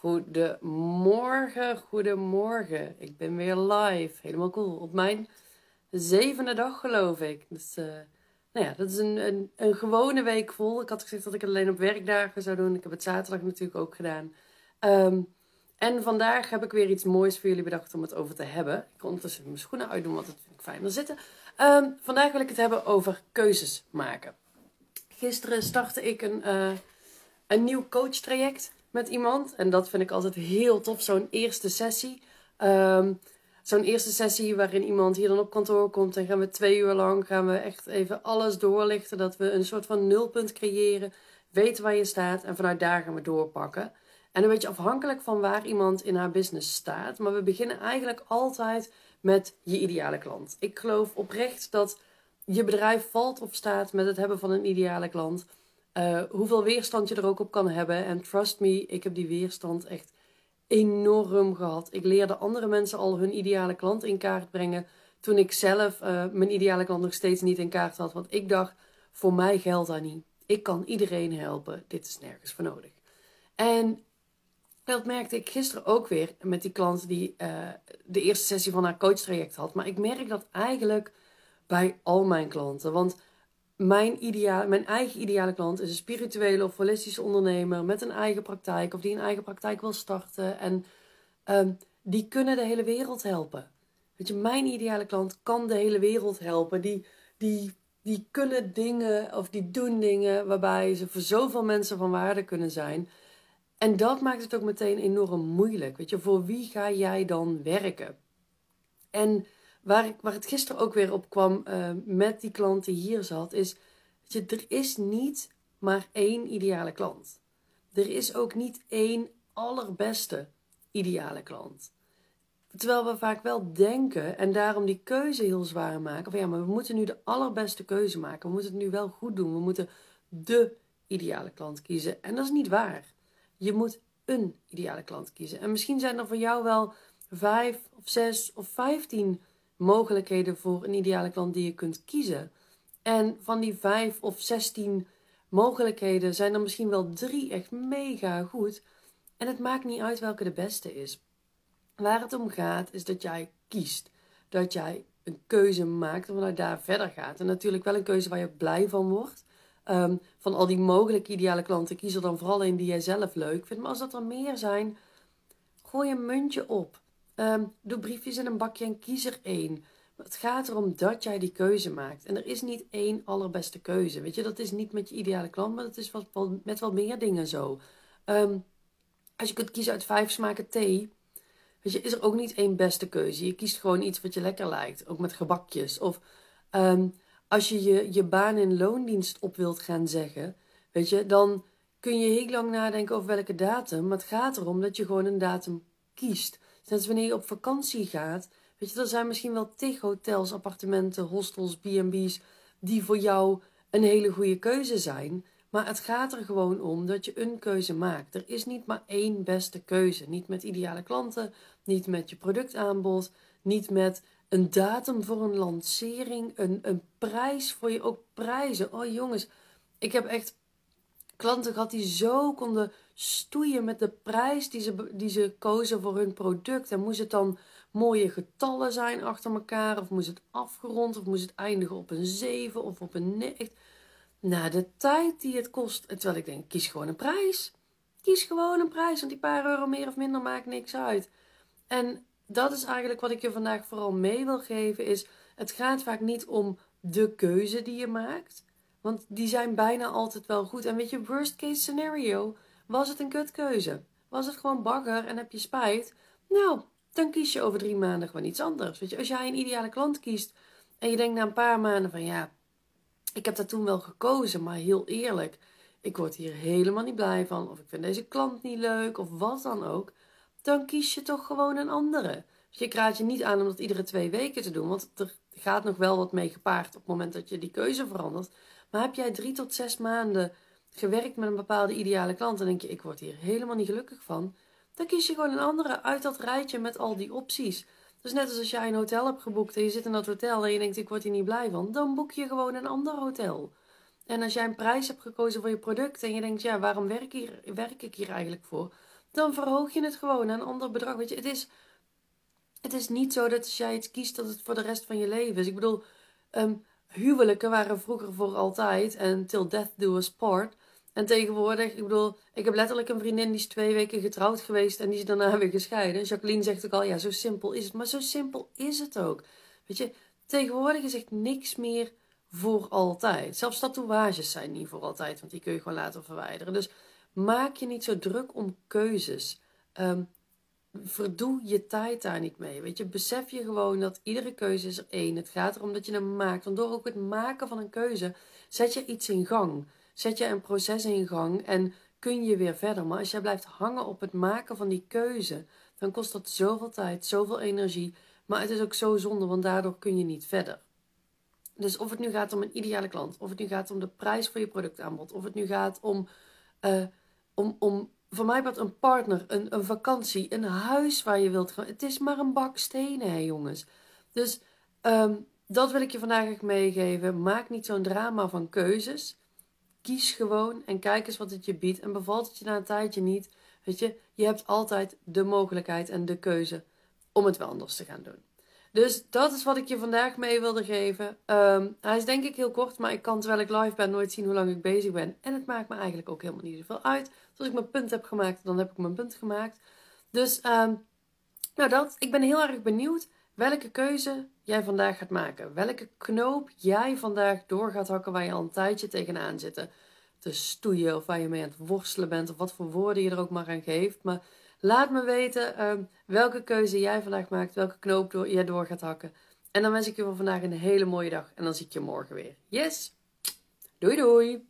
Goedemorgen, goedemorgen. Ik ben weer live. Helemaal cool. Op mijn zevende dag, geloof ik. Dus, uh, nou ja, dat is een, een, een, gewone week vol. Ik had gezegd dat ik het alleen op werkdagen zou doen. Ik heb het zaterdag natuurlijk ook gedaan. Um, en vandaag heb ik weer iets moois voor jullie bedacht om het over te hebben. Ik kan ondertussen mijn schoenen uitdoen, want dat vind ik fijner zitten. Um, vandaag wil ik het hebben over keuzes maken. Gisteren startte ik een, uh, een nieuw coachtraject met iemand. En dat vind ik altijd heel tof, zo'n eerste sessie. Um, zo'n eerste sessie waarin iemand hier dan op kantoor komt en gaan we twee uur lang gaan we echt even alles doorlichten. Dat we een soort van nulpunt creëren, weten waar je staat en vanuit daar gaan we doorpakken. En een beetje afhankelijk van waar iemand in haar business staat. Maar we beginnen eigenlijk altijd met je ideale klant. Ik geloof oprecht dat je bedrijf valt of staat met het hebben van een ideale klant. Uh, hoeveel weerstand je er ook op kan hebben. En trust me, ik heb die weerstand echt enorm gehad. Ik leerde andere mensen al hun ideale klant in kaart brengen. Toen ik zelf uh, mijn ideale klant nog steeds niet in kaart had. Want ik dacht, voor mij geldt dat niet. Ik kan iedereen helpen. Dit is nergens voor nodig. En dat merkte ik gisteren ook weer met die klant die uh, de eerste sessie van haar coachtraject had. Maar ik merk dat eigenlijk bij al mijn klanten. Want mijn, ideaal, mijn eigen ideale klant is een spirituele of holistische ondernemer met een eigen praktijk of die een eigen praktijk wil starten. En um, die kunnen de hele wereld helpen. Weet je, mijn ideale klant kan de hele wereld helpen. Die, die, die kunnen dingen of die doen dingen waarbij ze voor zoveel mensen van waarde kunnen zijn. En dat maakt het ook meteen enorm moeilijk. Weet je, voor wie ga jij dan werken? En waar, ik, waar het gisteren ook weer op kwam uh, met die klant die hier zat, is: je, er is niet maar één ideale klant. Er is ook niet één allerbeste ideale klant. Terwijl we vaak wel denken en daarom die keuze heel zwaar maken. Van ja, maar we moeten nu de allerbeste keuze maken. We moeten het nu wel goed doen. We moeten de ideale klant kiezen. En dat is niet waar. Je moet een ideale klant kiezen. En misschien zijn er voor jou wel vijf of zes of vijftien mogelijkheden voor een ideale klant die je kunt kiezen. En van die vijf of zestien mogelijkheden zijn er misschien wel drie echt mega goed. En het maakt niet uit welke de beste is. Waar het om gaat is dat jij kiest. Dat jij een keuze maakt en vanuit daar verder gaat. En natuurlijk wel een keuze waar je blij van wordt. Ehm, van al die mogelijke ideale klanten, kies er dan vooral een die jij zelf leuk vindt. Maar als dat er meer zijn, gooi een muntje op. Um, doe briefjes in een bakje en kies er één. het gaat erom dat jij die keuze maakt. En er is niet één allerbeste keuze. Weet je, dat is niet met je ideale klant, maar dat is wel, met wel meer dingen zo. Um, als je kunt kiezen uit vijf smaken thee, weet je, is er ook niet één beste keuze. Je kiest gewoon iets wat je lekker lijkt. Ook met gebakjes. Of um, als je, je je baan in loondienst op wilt gaan zeggen, weet je, dan kun je heel lang nadenken over welke datum. Maar het gaat erom dat je gewoon een datum kiest. Als wanneer je op vakantie gaat, weet je, er zijn misschien wel tig hotels, appartementen, hostels, B&B's die voor jou een hele goede keuze zijn. Maar het gaat er gewoon om dat je een keuze maakt. Er is niet maar één beste keuze. Niet met ideale klanten, niet met je productaanbod, niet met een datum voor een lancering, een, een prijs voor je, ook prijzen. Oh jongens, ik heb echt klanten gehad die zo konden stoeien met de prijs die ze, die ze kozen voor hun product. En moest het dan mooie getallen zijn achter elkaar, of moest het afgerond, of moest het eindigen op een 7 of op een 9. Nou, de tijd die het kost. Terwijl ik denk, kies gewoon een prijs. Kies gewoon een prijs, want die paar euro meer of minder maakt niks uit. En dat is eigenlijk wat ik je vandaag vooral mee wil geven. Is het gaat vaak niet om de keuze die je maakt. Want die zijn bijna altijd wel goed. En weet je, worst case scenario. Was het een kutkeuze? Was het gewoon bagger en heb je spijt? Nou, dan kies je over drie maanden gewoon iets anders. Weet je, als jij een ideale klant kiest en je denkt na een paar maanden van ja, ik heb dat toen wel gekozen, maar heel eerlijk, ik word hier helemaal niet blij van. Of ik vind deze klant niet leuk of wat dan ook dan kies je toch gewoon een andere. Dus je kraat je niet aan om dat iedere twee weken te doen, want er gaat nog wel wat mee gepaard op het moment dat je die keuze verandert. Maar heb jij drie tot zes maanden gewerkt met een bepaalde ideale klant en denk je, ik word hier helemaal niet gelukkig van, dan kies je gewoon een andere uit dat rijtje met al die opties. Dus net als als jij een hotel hebt geboekt en je zit in dat hotel en je denkt, ik word hier niet blij van, dan boek je gewoon een ander hotel. En als jij een prijs hebt gekozen voor je product en je denkt, ja, waarom werk, hier, werk ik hier eigenlijk voor? dan verhoog je het gewoon naar een ander bedrag. Weet je, het is, het is niet zo dat als jij iets kiest, dat het voor de rest van je leven is. Ik bedoel, ehm, huwelijken waren vroeger voor altijd en till death do us part. En tegenwoordig, ik bedoel, ik heb letterlijk een vriendin die is twee weken getrouwd geweest en die is daarna weer gescheiden. Jacqueline zegt ook al, ja, zo simpel is het. Maar zo simpel is het ook. Weet je, tegenwoordig is echt niks meer voor altijd. Zelfs tatoeages zijn niet voor altijd, want die kun je gewoon laten verwijderen. Dus maak je niet zo druk om keuzes. Um, verdoe je tijd daar niet mee. Weet je, besef je gewoon dat iedere keuze is er één. Het gaat erom dat je hem maakt. Want door ook het maken van een keuze zet je iets in gang. Zet je een proces in gang en kun je weer verder. Maar als jij blijft hangen op het maken van die keuze, dan kost dat zoveel tijd, zoveel energie. Maar het is ook zo zonde, want daardoor kun je niet verder. Dus of het nu gaat om een ideale klant, of het nu gaat om de prijs voor je productaanbod, of het nu gaat om, uh, om, om voor mij wat een partner, een, een vakantie, een huis waar je wilt gaan. Het is maar een bak stenen, hè, jongens. Dus um, dat wil ik je vandaag echt meegeven. Maak niet zo'n drama van keuzes. Kies gewoon en kijk eens wat het je biedt. En bevalt het je na een tijdje niet, weet je, je hebt altijd de mogelijkheid en de keuze om het wel anders te gaan doen. Dus dat is wat ik je vandaag mee wilde geven. Um, hij is denk ik heel kort, maar ik kan terwijl ik live ben nooit zien hoe lang ik bezig ben. En het maakt me eigenlijk ook helemaal niet zoveel uit. Als ik mijn punt heb gemaakt, dan heb ik mijn punt gemaakt. Dus um, nou dat, ik ben heel erg benieuwd welke keuze jij vandaag gaat maken. Welke knoop jij vandaag door gaat hakken waar je al een tijdje tegenaan zit te stoeien. Of waar je mee aan het worstelen bent. Of wat voor woorden je er ook maar aan geeft. Maar Laat me weten um, welke keuze jij vandaag maakt, welke knoop door, jij door gaat hakken. En dan wens ik je voor vandaag een hele mooie dag en dan zie ik je morgen weer. Yes! Doei doei!